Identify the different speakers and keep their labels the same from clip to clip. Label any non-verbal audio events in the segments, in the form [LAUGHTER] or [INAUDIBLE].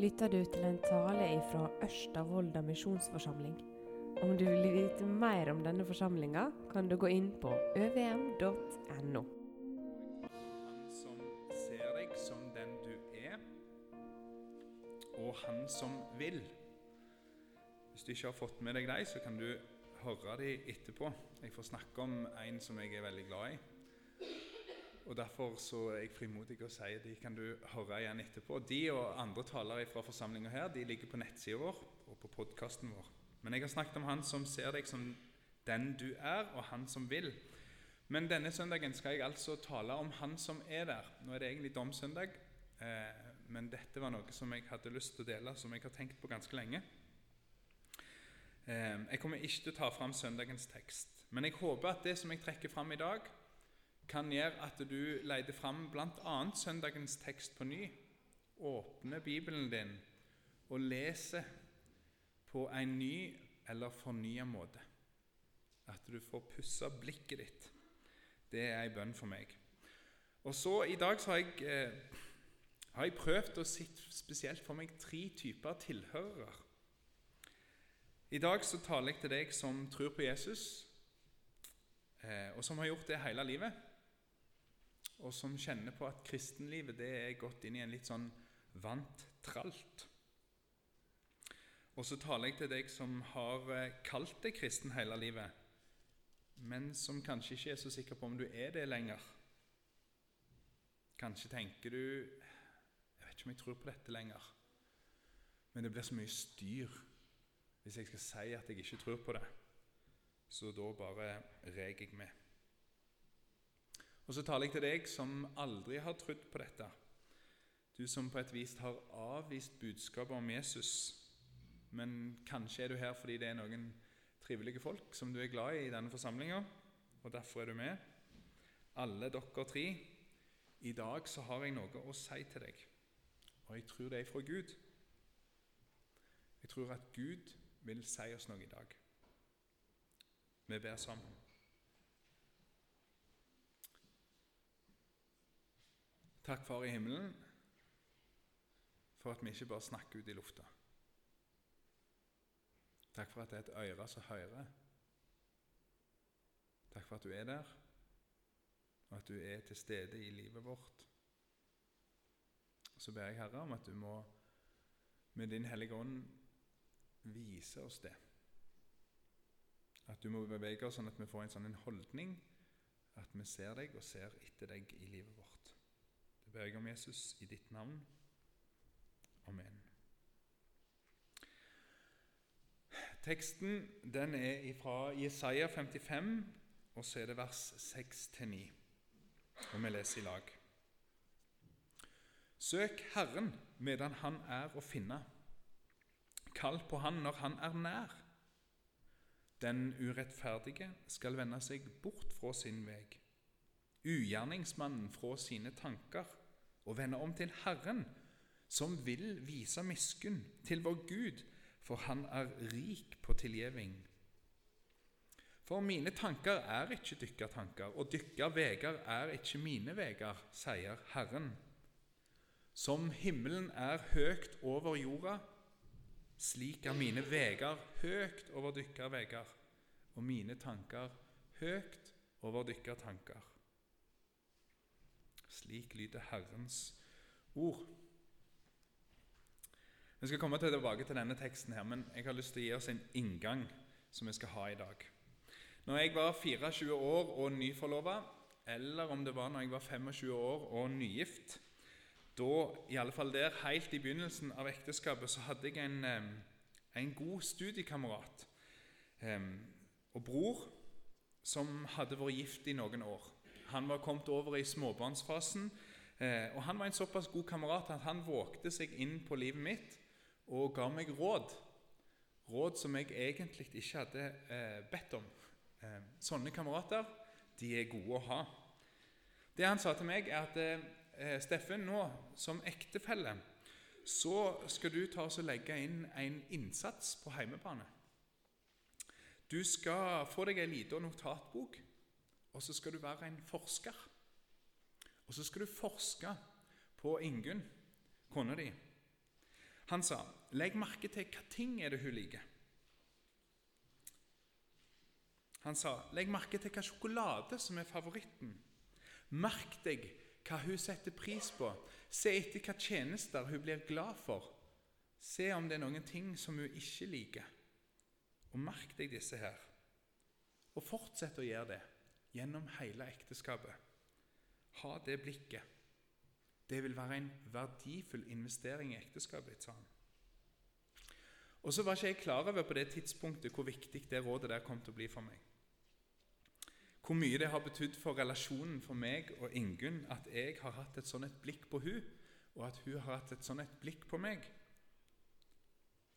Speaker 1: lytter du til en tale fra Ørsta misjonsforsamling. Om du vil vite mer om denne forsamlinga, kan du gå inn på øvm.no.
Speaker 2: Han som ser deg som den du er, og han som vil. Hvis du ikke har fått med deg dem, så kan du høre dem etterpå. Jeg får snakke om en som jeg er veldig glad i. Og Derfor så er jeg frimodig og sier de kan du høre igjen etterpå. De og andre talere fra forsamlinga her de ligger på nettsida vår og på podkasten vår. Men jeg har snakket om han som ser deg som den du er, og han som vil. Men denne søndagen skal jeg altså tale om han som er der. Nå er det egentlig domsøndag, eh, men dette var noe som jeg hadde lyst til å dele, som jeg har tenkt på ganske lenge. Eh, jeg kommer ikke til å ta fram søndagens tekst, men jeg håper at det som jeg trekker fram i dag, kan gjøre at du leter fram bl.a. søndagens tekst på ny, åpner Bibelen din og leser på en ny eller fornya måte. At du får pussa blikket ditt. Det er ei bønn for meg. Og så I dag så har jeg, eh, har jeg prøvd å sitte spesielt for meg tre typer tilhørere. I dag så taler jeg til deg som tror på Jesus, eh, og som har gjort det hele livet og som kjenner på at kristenlivet det er gått inn i en litt sånn vant tralt. Og så taler jeg til deg som har eh, kalt deg kristen hele livet, men som kanskje ikke er så sikker på om du er det lenger. Kanskje tenker du Jeg vet ikke om jeg tror på dette lenger. Men det blir så mye styr hvis jeg skal si at jeg ikke tror på det. Så da bare reker jeg med. Og så taler jeg til deg som aldri har trodd på dette. Du som på et vis har avvist budskapet om Jesus. Men kanskje er du her fordi det er noen trivelige folk som du er glad i i denne forsamlinga, og derfor er du med. Alle dere tre. I dag så har jeg noe å si til deg, og jeg tror det er fra Gud. Jeg tror at Gud vil si oss noe i dag. Vi ber sammen. Takk, Far i himmelen, for at vi ikke bare snakker ut i lufta. Takk for at det er et øre som hører. Takk for at du er der, og at du er til stede i livet vårt. Så ber jeg, Herre, om at du må med Din Hellige Ånd vise oss det. At du må bevege oss sånn at vi får en sånn holdning at vi ser deg og ser etter deg i livet vårt. Det ber jeg om Jesus i ditt navn. Amen. Teksten den er fra Jesaja 55, og så er det vers 6-9. Og vi leser i lag. Søk Herren medan Han er å finne. Kall på Han når Han er nær. Den urettferdige skal vende seg bort fra sin vei, ugjerningsmannen fra sine tanker og vende om til Herren, som vil vise miskunn til vår Gud, for Han er rik på tilgjeving. For mine tanker er ikke dykka tanker, og dykka veger er ikke mine veger, sier Herren. Som himmelen er høgt over jorda, slik er mine veger høgt over dykka veger, og mine tanker høgt over dykka tanker. Slik lyder Herrens ord. Vi skal komme tilbake til denne teksten, her, men jeg har lyst til å gi oss en inngang som vi skal ha i dag. Når jeg var 24 år og nyforlova, eller om det var når jeg var 25 år og nygift da, i alle fall der, Helt i begynnelsen av ekteskapet så hadde jeg en, en god studiekamerat og bror som hadde vært gift i noen år. Han var kommet over i småbarnsfasen, eh, og han var en såpass god kamerat at han vågte seg inn på livet mitt og ga meg råd. Råd som jeg egentlig ikke hadde eh, bedt om. Eh, sånne kamerater de er gode å ha. Det han sa til meg, er at Steffen, nå som ektefelle så skal du ta og legge inn en innsats på heimebane. Du skal få deg ei lita notatbok og så skal du være en forsker. Og så skal du forske på Ingunn, kona di. Han sa, 'Legg merke til hva ting er det hun liker.' Han sa, 'Legg merke til hva sjokolade som er favoritten.' 'Merk deg hva hun setter pris på. Se etter hva tjenester hun blir glad for.' 'Se om det er noen ting som hun ikke liker.' Og merk deg disse her. Og fortsett å gjøre det gjennom hele ekteskapet. Ha det blikket. Det vil være en verdifull investering i ekteskapet ditt, sa han. Og så var ikke jeg klar over på det tidspunktet hvor viktig det rådet der kom til å bli for meg. Hvor mye det har betydd for relasjonen for meg og Ingunn at jeg har hatt et sånn et blikk på hun, og at hun har hatt et sånn et blikk på meg.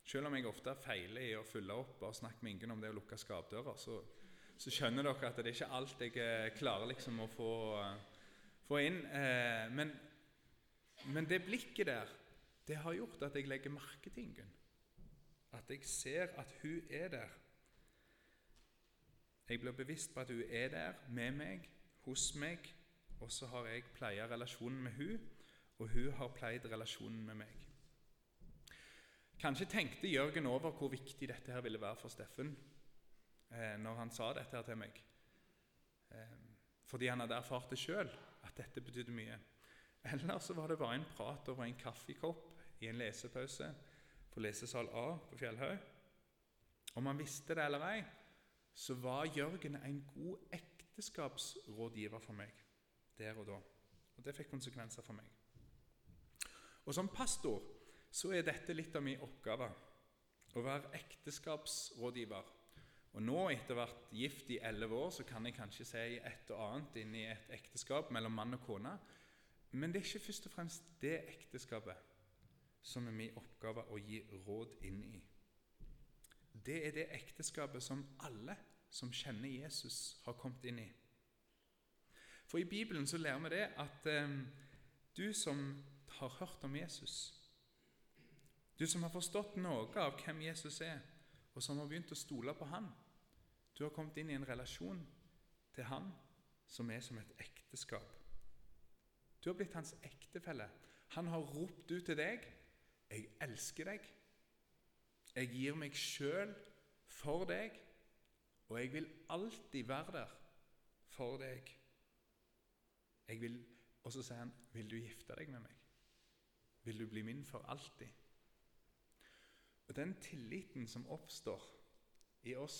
Speaker 2: Selv om jeg ofte feiler i å følge opp og snakke med Ingunn om det å lukke skapdører, så, så, skjønner dere at det er ikke alt jeg eh, klarer liksom å få, få inn. Eh, men, men, det blikket der, det har gjort at jeg legger merke til Ingunn. At jeg ser at hun er der. Jeg blir bevisst på at hun er der med meg, hos meg, og så har jeg pleia relasjonen med hun, og hun har pleid relasjonen med meg. Kanskje tenkte Jørgen over hvor viktig dette her ville være for Steffen eh, når han sa dette til meg. Eh, fordi han hadde erfart det sjøl, at dette betydde mye. Eller så var det bare en prat over en kaffekopp i en lesepause på lesesal A på Fjellhaug. Om han visste det eller ei, så var Jørgen en god ekteskapsrådgiver for meg der og da. Og det fikk konsekvenser for meg. Og som pastor så er dette litt av min oppgave. Å være ekteskapsrådgiver. Og nå, etter å ha vært gift i elleve år, så kan jeg kanskje si et og annet inn i et ekteskap mellom mann og kone. Men det er ikke først og fremst det ekteskapet som er min oppgave å gi råd inn i det er det ekteskapet som alle som kjenner Jesus, har kommet inn i. For i Bibelen så lærer vi det at eh, du som har hørt om Jesus, du som har forstått noe av hvem Jesus er, og som har begynt å stole på han, du har kommet inn i en relasjon til han som er som et ekteskap. Du har blitt hans ektefelle. Han har ropt ut til deg 'Jeg elsker deg'. Jeg gir meg sjøl for deg, og jeg vil alltid være der for deg. Og så sier han, 'Vil du gifte deg med meg?' 'Vil du bli min for alltid?' Og Den tilliten som oppstår i oss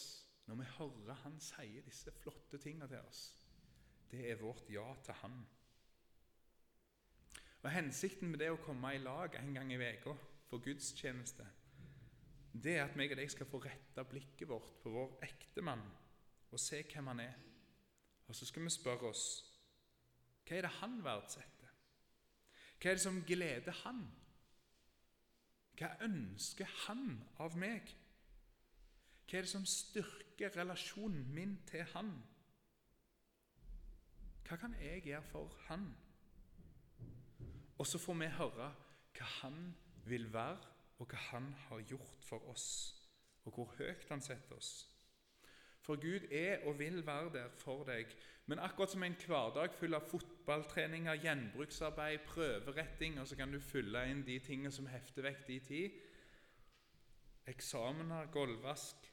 Speaker 2: når vi hører han sier disse flotte tingene til oss, det er vårt ja til han. Og Hensikten med det å komme i lag en gang i uka for gudstjeneste det er at meg og deg skal få retta blikket vårt på vår ektemann og se hvem han er. Og så skal vi spørre oss hva er det han verdsetter? Hva er det som gleder han? Hva ønsker han av meg? Hva er det som styrker relasjonen min til han? Hva kan jeg gjøre for han? Og så får vi høre hva han vil være og hva Han har gjort for oss, og hvor høyt Han setter oss. For Gud er og vil være der for deg. Men akkurat som en hverdag full av fotballtreninger, gjenbruksarbeid, prøveretting, og så kan du fylle inn de tingene som hefter vekk de tid. Eksamener, gulvvask.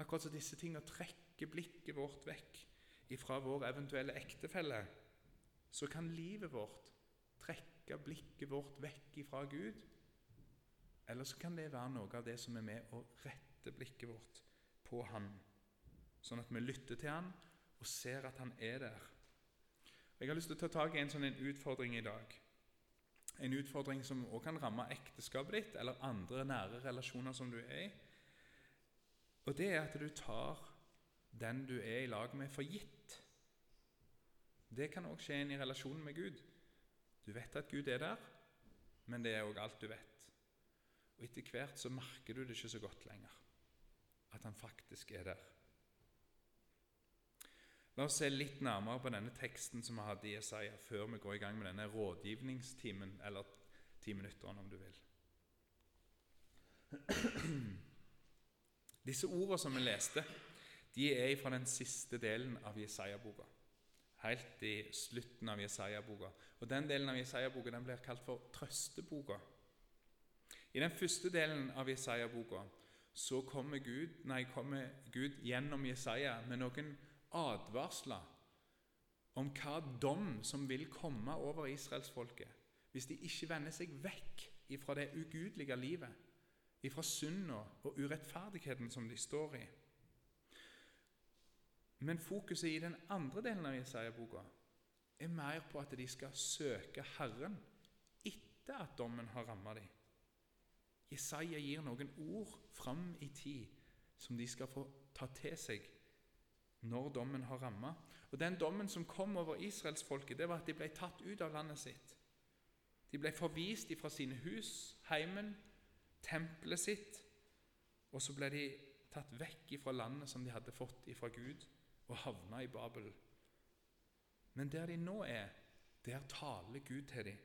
Speaker 2: Akkurat som disse tingene trekker blikket vårt vekk ifra vår eventuelle ektefelle, så kan livet vårt trekke blikket vårt vekk ifra Gud. Eller så kan det være noe av det som er med å rette blikket vårt på Han, sånn at vi lytter til Han og ser at Han er der. Jeg har lyst til å ta tak i en sånn utfordring i dag. En utfordring som også kan ramme ekteskapet ditt eller andre nære relasjoner som du er i. Og det er at du tar den du er i lag med, for gitt. Det kan òg skje i relasjonen med Gud. Du vet at Gud er der, men det er òg alt du vet. Og etter hvert så merker du det ikke så godt lenger, at han faktisk er der. La oss se litt nærmere på denne teksten som vi hadde i Jesaja, før vi går i gang med denne rådgivningstimen, eller ti minutter, om du vil. [CLEARS THROAT] Disse ordene som vi leste, de er fra den siste delen av Jesaja-boka. Helt i slutten av Jesaja-boka. Og Den delen av Jesaja-boka den blir kalt for trøsteboka. I den første delen av Jesaja-boka så kommer Gud, nei, kommer Gud gjennom Jesaja med noen advarsler om hva dom som vil komme over israelsfolket hvis de ikke vender seg vekk ifra det ugudelige livet, ifra synda og urettferdigheten som de står i. Men fokuset i den andre delen av Jesaja-boka er mer på at de skal søke Herren etter at dommen har rammet dem. Jesaja gir noen ord fram i tid som de skal få ta til seg når dommen har ramma. Og Den dommen som kom over israelsfolket, det var at de ble tatt ut av landet sitt. De ble forvist fra sine hus, heimen, tempelet sitt. Og så ble de tatt vekk fra landet som de hadde fått ifra Gud, og havna i Babel. Men der de nå er, der taler Gud til dem.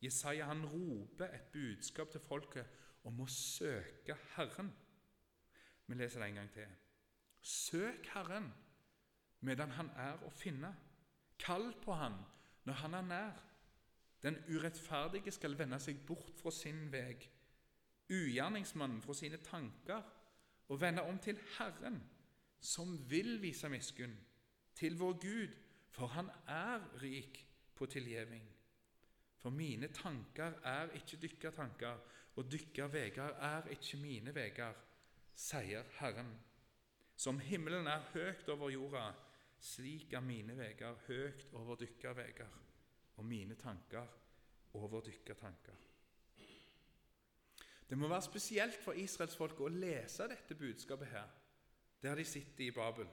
Speaker 2: Jesaja han roper et budskap til folket om å søke Herren. Vi leser det en gang til. Søk Herren medan han er å finne. Kall på han når han er nær. Den urettferdige skal vende seg bort fra sin veg, ugjerningsmannen fra sine tanker, og vende om til Herren, som vil vise miskunn, til vår Gud, for han er rik på tilgjeving. For mine tanker er ikke dykker tanker, og dykker veger er ikke mine veger, sier Herren. Som himmelen er høyt over jorda, slik er mine veier høyt over dykkar veier, og mine tanker over dykkar tanker. Det må være spesielt for israelsfolket å lese dette budskapet her, der de sitter i Babel.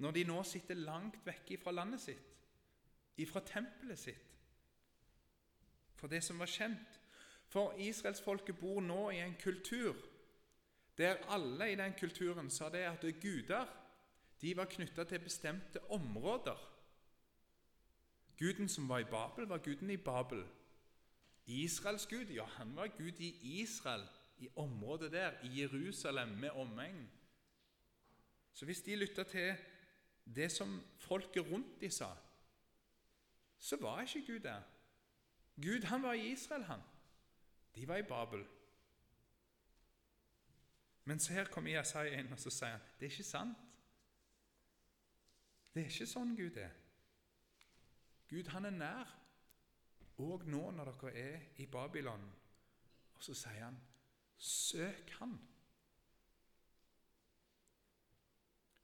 Speaker 2: Når de nå sitter langt vekke fra landet sitt, ifra tempelet sitt, for det som var kjent. For israelsfolket bor nå i en kultur der alle i den kulturen sa det at guder de var knytta til bestemte områder. Guden som var i Babel, var guden i Babel. Israels gud, ja, han var gud i Israel, i området der, i Jerusalem med omegn. Så hvis de lytta til det som folket rundt de sa, så var ikke Gud der. Gud, han var i Israel, han. De var i Babel. Men så her kommer Jesaja inn og så sier han, det er ikke sant. Det er ikke sånn Gud er. Gud han er nær, òg nå når dere er i Babylon. Og så sier han, søk Han.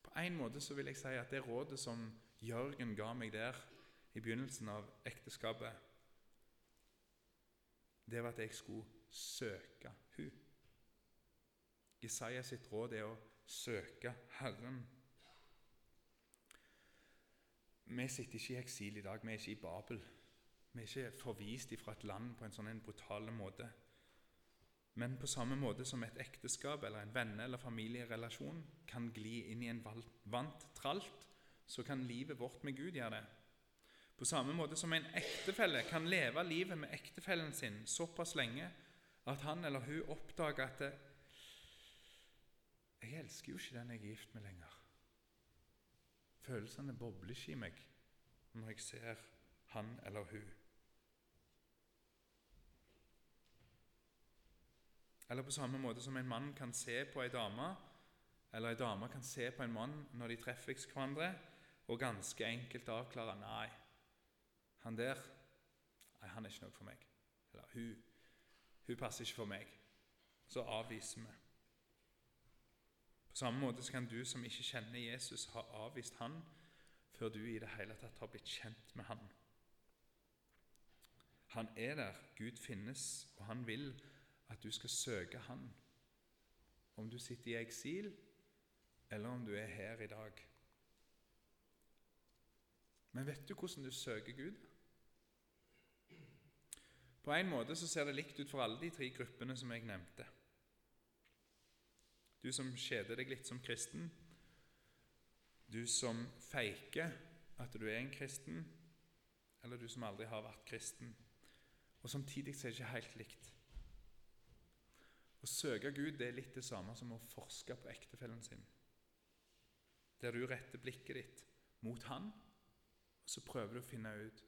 Speaker 2: På en måte så vil jeg si at det rådet som Jørgen ga meg der i begynnelsen av ekteskapet, det var at jeg skulle søke Han. Isaiah sitt råd er å søke Herren. Vi sitter ikke i eksil i dag, vi er ikke i Babel. Vi er ikke forvist fra et land på en sånn en brutal måte. Men på samme måte som et ekteskap eller en venne- eller familierelasjon kan gli inn i en vant tralt, så kan livet vårt med Gud gjøre det. På samme måte som en ektefelle kan leve livet med ektefellen sin såpass lenge at han eller hun oppdager at jeg elsker jo ikke den jeg er gift med lenger. Følelsene bobler ikke i meg når jeg ser han eller hun. Eller på samme måte som en mann kan se på ei dame, eller ei dame kan se på en mann når de treffer hverandre, og ganske enkelt avklare Nei, han der Nei, han er ikke noe for meg. Eller hun. Hun passer ikke for meg. Så avviser vi. På samme måte kan du som ikke kjenner Jesus, ha avvist han før du i det hele tatt har blitt kjent med han. Han er der, Gud finnes, og han vil at du skal søke han. Om du sitter i eksil, eller om du er her i dag. Men vet du hvordan du søker Gud? På en måte så ser det likt ut for alle de tre gruppene som jeg nevnte. Du som kjeder deg litt som kristen. Du som feiker at du er en kristen, eller du som aldri har vært kristen. Og Samtidig så er det ikke helt likt. Å søke Gud det er litt det samme som å forske på ektefellen sin. Der du retter blikket ditt mot han, og så prøver du å finne ut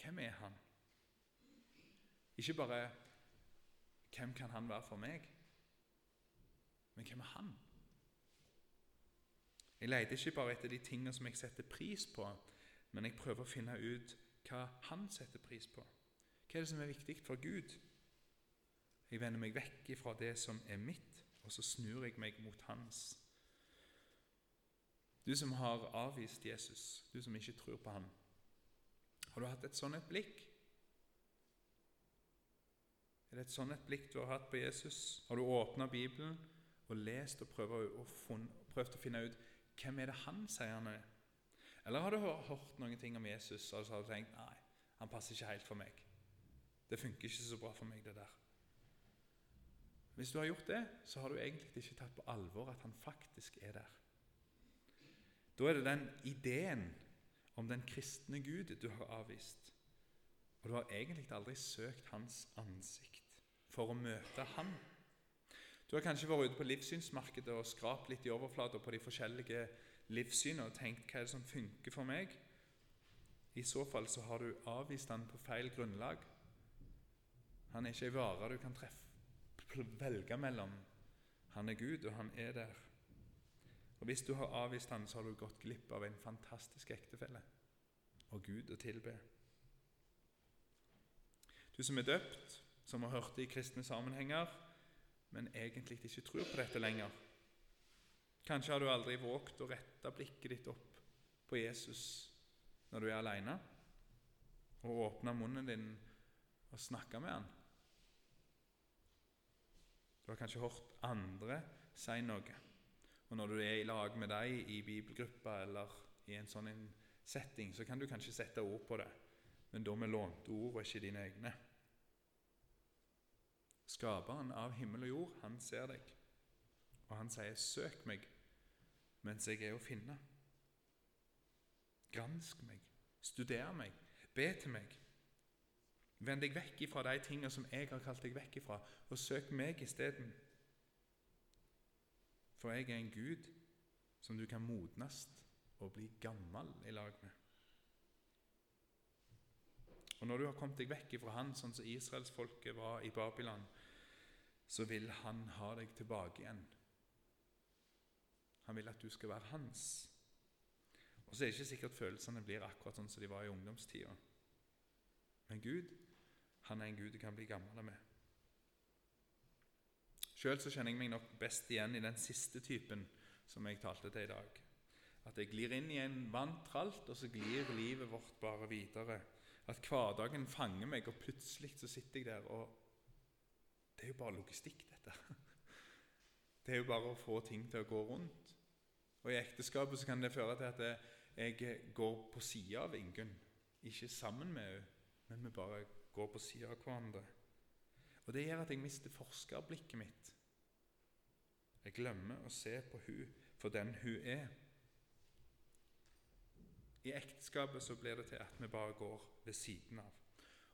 Speaker 2: hvem er han? Ikke bare 'Hvem kan han være for meg?' Men hvem er han? Jeg leter ikke bare etter de tingene som jeg setter pris på, men jeg prøver å finne ut hva han setter pris på. Hva er det som er viktig for Gud? Jeg vender meg vekk fra det som er mitt, og så snur jeg meg mot hans. Du som har avvist Jesus, du som ikke tror på ham, har du hatt et sånt et blikk? Er det et sånt et blikk du har hatt på Jesus? Har du åpna Bibelen og lest og prøvd å, prøvd å finne ut hvem er det han sier han er? Eller har du hørt noen ting om Jesus og så har du tenkt nei, han passer ikke helt for meg? Det funker ikke så bra for meg, det der. Hvis du har gjort det, så har du egentlig ikke tatt på alvor at han faktisk er der. Da er det den ideen om den kristne Gud du har avvist. Og du har egentlig aldri søkt hans ansikt for å møte ham. Du har kanskje vært ute på livssynsmarkedet og skrapt litt i overflata på de forskjellige livssynene og tenkt hva er det som funker for meg. I så fall så har du avvist han på feil grunnlag. Han er ikke ei vare du kan treffe, velge mellom. Han er Gud, og han er der. Og Hvis du har avvist han, så har du gått glipp av en fantastisk ektefelle og Gud å tilbe. Du som er døpt, som har hørt det i kristne sammenhenger, men egentlig ikke tror på dette lenger. Kanskje har du aldri våget å rette blikket ditt opp på Jesus når du er alene, og åpne munnen din og snakke med han. Du har kanskje hørt andre si noe. Og når du er i lag med dem i bibelgruppa eller i en sånn setting, så kan du kanskje sette ord på det, men da med lånte ord og ikke dine egne. Skaperen av himmel og jord, han ser deg, og han sier 'søk meg mens jeg er å finne'. Gransk meg, studer meg, be til meg. Vend deg vekk ifra de tingene som jeg har kalt deg vekk ifra, og søk meg isteden. For jeg er en Gud som du kan modnes og bli gammel i lag med. Og Når du har kommet deg vekk fra han, sånn som israelsfolket var i Babylon, så vil han ha deg tilbake igjen. Han vil at du skal være hans. Og så er det ikke sikkert følelsene blir akkurat sånn som de var i ungdomstida. Men Gud, han er en Gud du kan bli gammel med. Sjøl kjenner jeg meg nok best igjen i den siste typen som jeg talte til i dag. At jeg glir inn i en vant tralt, og så glir livet vårt bare videre. At hverdagen fanger meg, og plutselig så sitter jeg der og Det er jo bare logistikk, dette. [LAUGHS] Det er jo bare å få ting til å gå rundt. Og I ekteskapet så kan det føre til at jeg går på sida av Ingunn. Ikke sammen med henne, men vi bare går på sida av hverandre. Og Det gjør at jeg mister forskerblikket mitt. Jeg glemmer å se på hun for den hun er. I ekteskapet så blir det til at vi bare går ved siden av.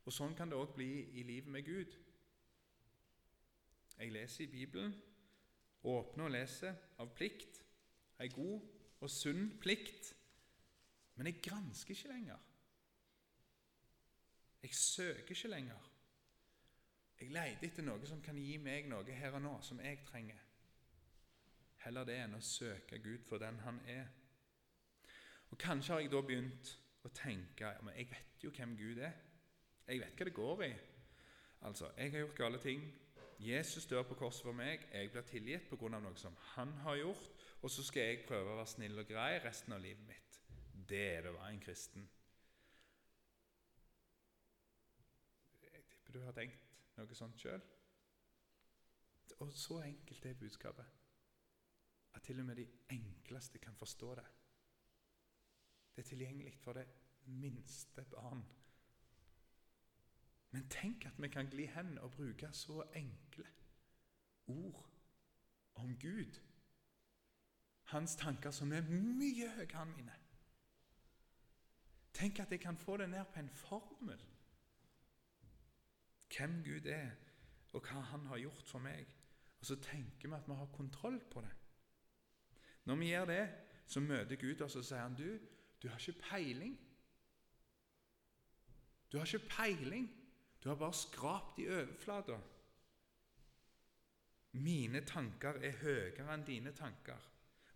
Speaker 2: Og Sånn kan det òg bli i livet med Gud. Jeg leser i Bibelen, åpner og leser av plikt, ei god og sunn plikt, men jeg gransker ikke lenger. Jeg søker ikke lenger. Jeg leter etter noe som kan gi meg noe her og nå, som jeg trenger. Heller det enn å søke Gud for den han er. Og Kanskje har jeg da begynt å tenke men jeg vet jo hvem Gud er. Jeg vet hva det går i. Altså, Jeg har gjort gale ting. Jesus dør på korset for meg. Jeg blir tilgitt pga. noe som han har gjort. Og så skal jeg prøve å være snill og grei resten av livet mitt. Det er det å være en kristen. Jeg tipper du har tenkt noe sånt sjøl. Og så enkelt er budskapet at til og med de enkleste kan forstå det. Det er tilgjengelig for det minste barn. Men tenk at vi kan gli hen og bruke så enkle ord om Gud. Hans tanker som er mye høyere enn mine. Tenk at jeg kan få det ned på en formel hvem Gud er, og hva Han har gjort for meg. Og så tenker vi at vi har kontroll på det. Når vi gjør det, så møter Gud oss og sier han, du, du har ikke peiling. Du har ikke peiling. Du har bare skrapt i overflata. Mine tanker er høyere enn dine tanker,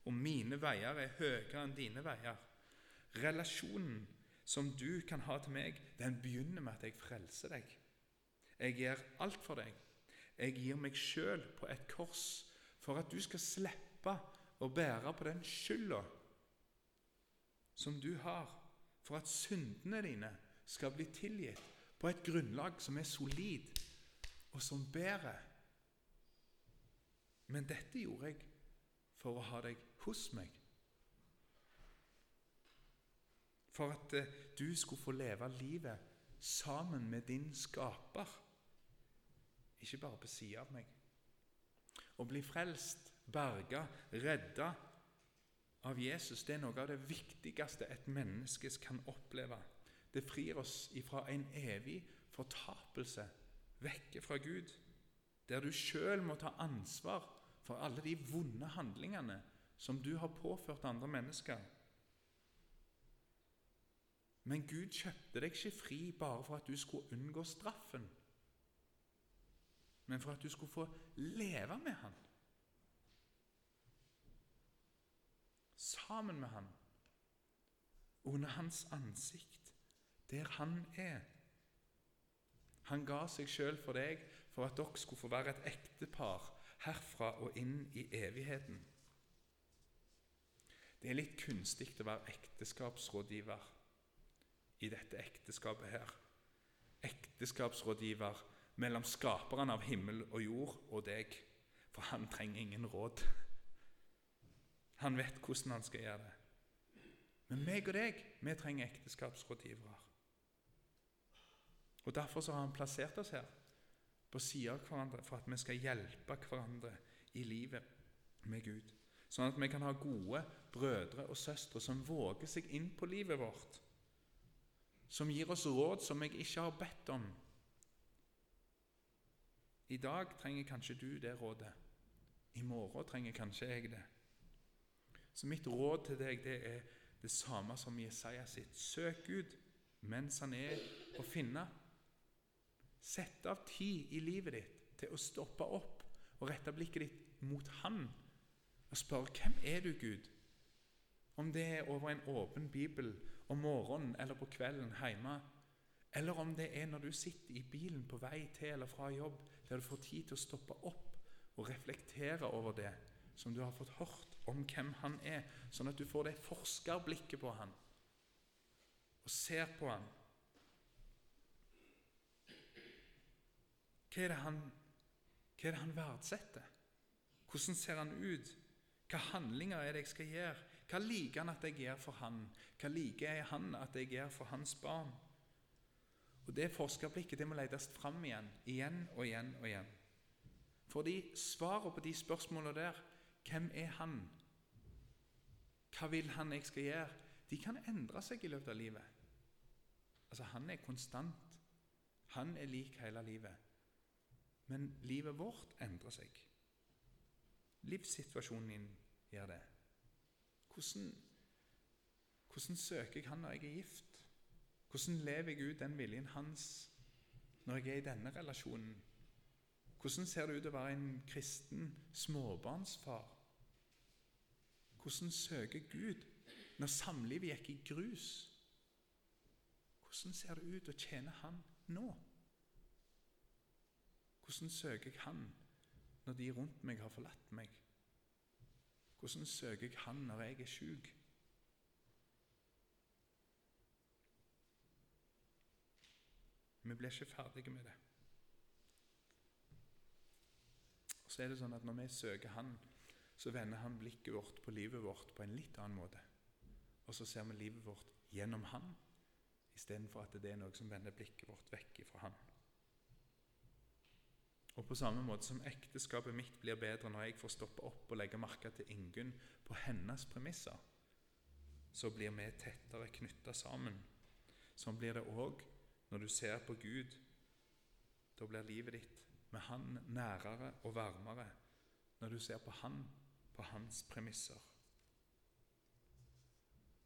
Speaker 2: og mine veier er høyere enn dine veier. Relasjonen som du kan ha til meg, den begynner med at jeg frelser deg. Jeg gjør alt for deg. Jeg gir meg sjøl på et kors for at du skal slippe å bære på den skylda som du har, for at syndene dine skal bli tilgitt på et grunnlag som er solid og som bærer. Men dette gjorde jeg for å ha deg hos meg. For at eh, du skulle få leve livet sammen med din skaper, ikke bare på sida av meg. Å bli frelst, berga, redda av Jesus det er noe av det viktigste et menneske kan oppleve. Det frir oss ifra en evig fortapelse vekke fra Gud, der du sjøl må ta ansvar for alle de vonde handlingene som du har påført andre mennesker. Men Gud kjøpte deg ikke fri bare for at du skulle unngå straffen, men for at du skulle få leve med Han. Sammen med Han, under Hans ansikt, der Han er. Han ga seg sjøl for deg for at dere skulle få være et ektepar herfra og inn i evigheten. Det er litt kunstig å være ekteskapsrådgiver i dette ekteskapet her. Ekteskapsrådgiver mellom skaperen av himmel og jord og deg, for han trenger ingen råd. Han vet hvordan han skal gjøre det. Men meg og deg, vi trenger ekteskapsrådgivere. Og Derfor så har han plassert oss her, på siden av hverandre, for at vi skal hjelpe hverandre i livet med Gud. Sånn at vi kan ha gode brødre og søstre som våger seg inn på livet vårt. Som gir oss råd som jeg ikke har bedt om. I dag trenger kanskje du det rådet. I morgen trenger kanskje jeg det. Så mitt råd til deg det er det samme som Jesaja sitt. Søk Gud mens han er å finne. Sett av tid i livet ditt til å stoppe opp og rette blikket ditt mot Han og spørre hvem er du, Gud? Om det er over en åpen bibel om morgenen eller på kvelden hjemme, eller om det er når du sitter i bilen på vei til eller fra jobb, der du får tid til å stoppe opp og reflektere over det som du har fått hørt om hvem han er, sånn at du får det forskerblikket på han og ser på han. Hva er det han, hva er det han verdsetter? Hvordan ser han ut? Hva handlinger er det jeg skal gjøre? Hva liker han at jeg gjør for han? Hva liker han at jeg gjør for hans barn? Og Det forskerblikket det må letes fram igjen, igjen og igjen og igjen. Fordi svaret på de spørsmålene der hvem er han? Hva vil han jeg skal gjøre? De kan endre seg i løpet av livet. Altså, Han er konstant. Han er lik hele livet. Men livet vårt endrer seg. Livssituasjonen din gjør det. Hvordan, hvordan søker jeg Han når jeg er gift? Hvordan lever jeg ut den viljen hans når jeg er i denne relasjonen? Hvordan ser det ut å være en kristen småbarnsfar? Hvordan søker Gud når samlivet gikk i grus? Hvordan ser det ut å tjene Han nå? Hvordan søker jeg Han når de rundt meg har forlatt meg? Hvordan søker jeg Han når jeg er sjuk? Vi blir ikke ferdige med det. Og så er det sånn at Når vi søker Han, så vender Han blikket vårt på livet vårt på en litt annen måte. Og så ser vi livet vårt gjennom Han, istedenfor at det er noe som vender blikket vårt vekk fra Han. Og på samme måte som ekteskapet mitt blir bedre når jeg får stoppe opp og legge merke til Ingunn på hennes premisser, så blir vi tettere knytta sammen. Sånn blir det òg når du ser på Gud. Da blir livet ditt med Han nærere og varmere når du ser på Han på hans premisser.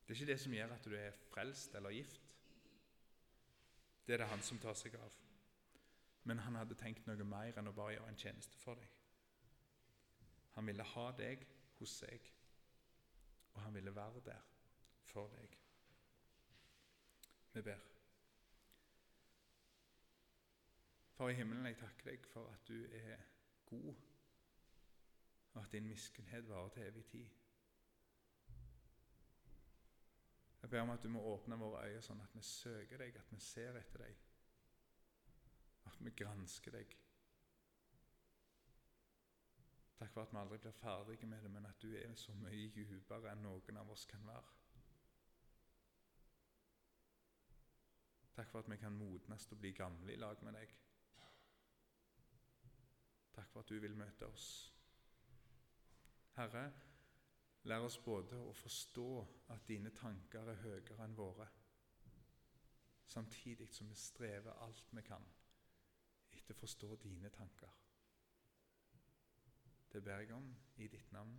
Speaker 2: Det er ikke det som gjør at du er frelst eller gift. Det er det han som tar seg av. Men han hadde tenkt noe mer enn å bare gjøre en tjeneste for deg. Han ville ha deg hos seg, og han ville være der for deg. Vi ber. Far i himmelen, jeg takker deg for at du er god, og at din miskunnhet varer til evig tid. Jeg ber om at du må åpne våre øyne sånn at vi søker deg, at vi ser etter deg, at vi gransker deg. Takk for at vi aldri blir ferdige med det, men at du er så mye dypere enn noen av oss kan være. Takk for at vi kan modnes og bli gamle i lag med deg. Takk for at du vil møte oss. Herre, lær oss både å forstå at dine tanker er høyere enn våre, samtidig som vi strever alt vi kan etter å forstå dine tanker. Det ber jeg om i ditt navn.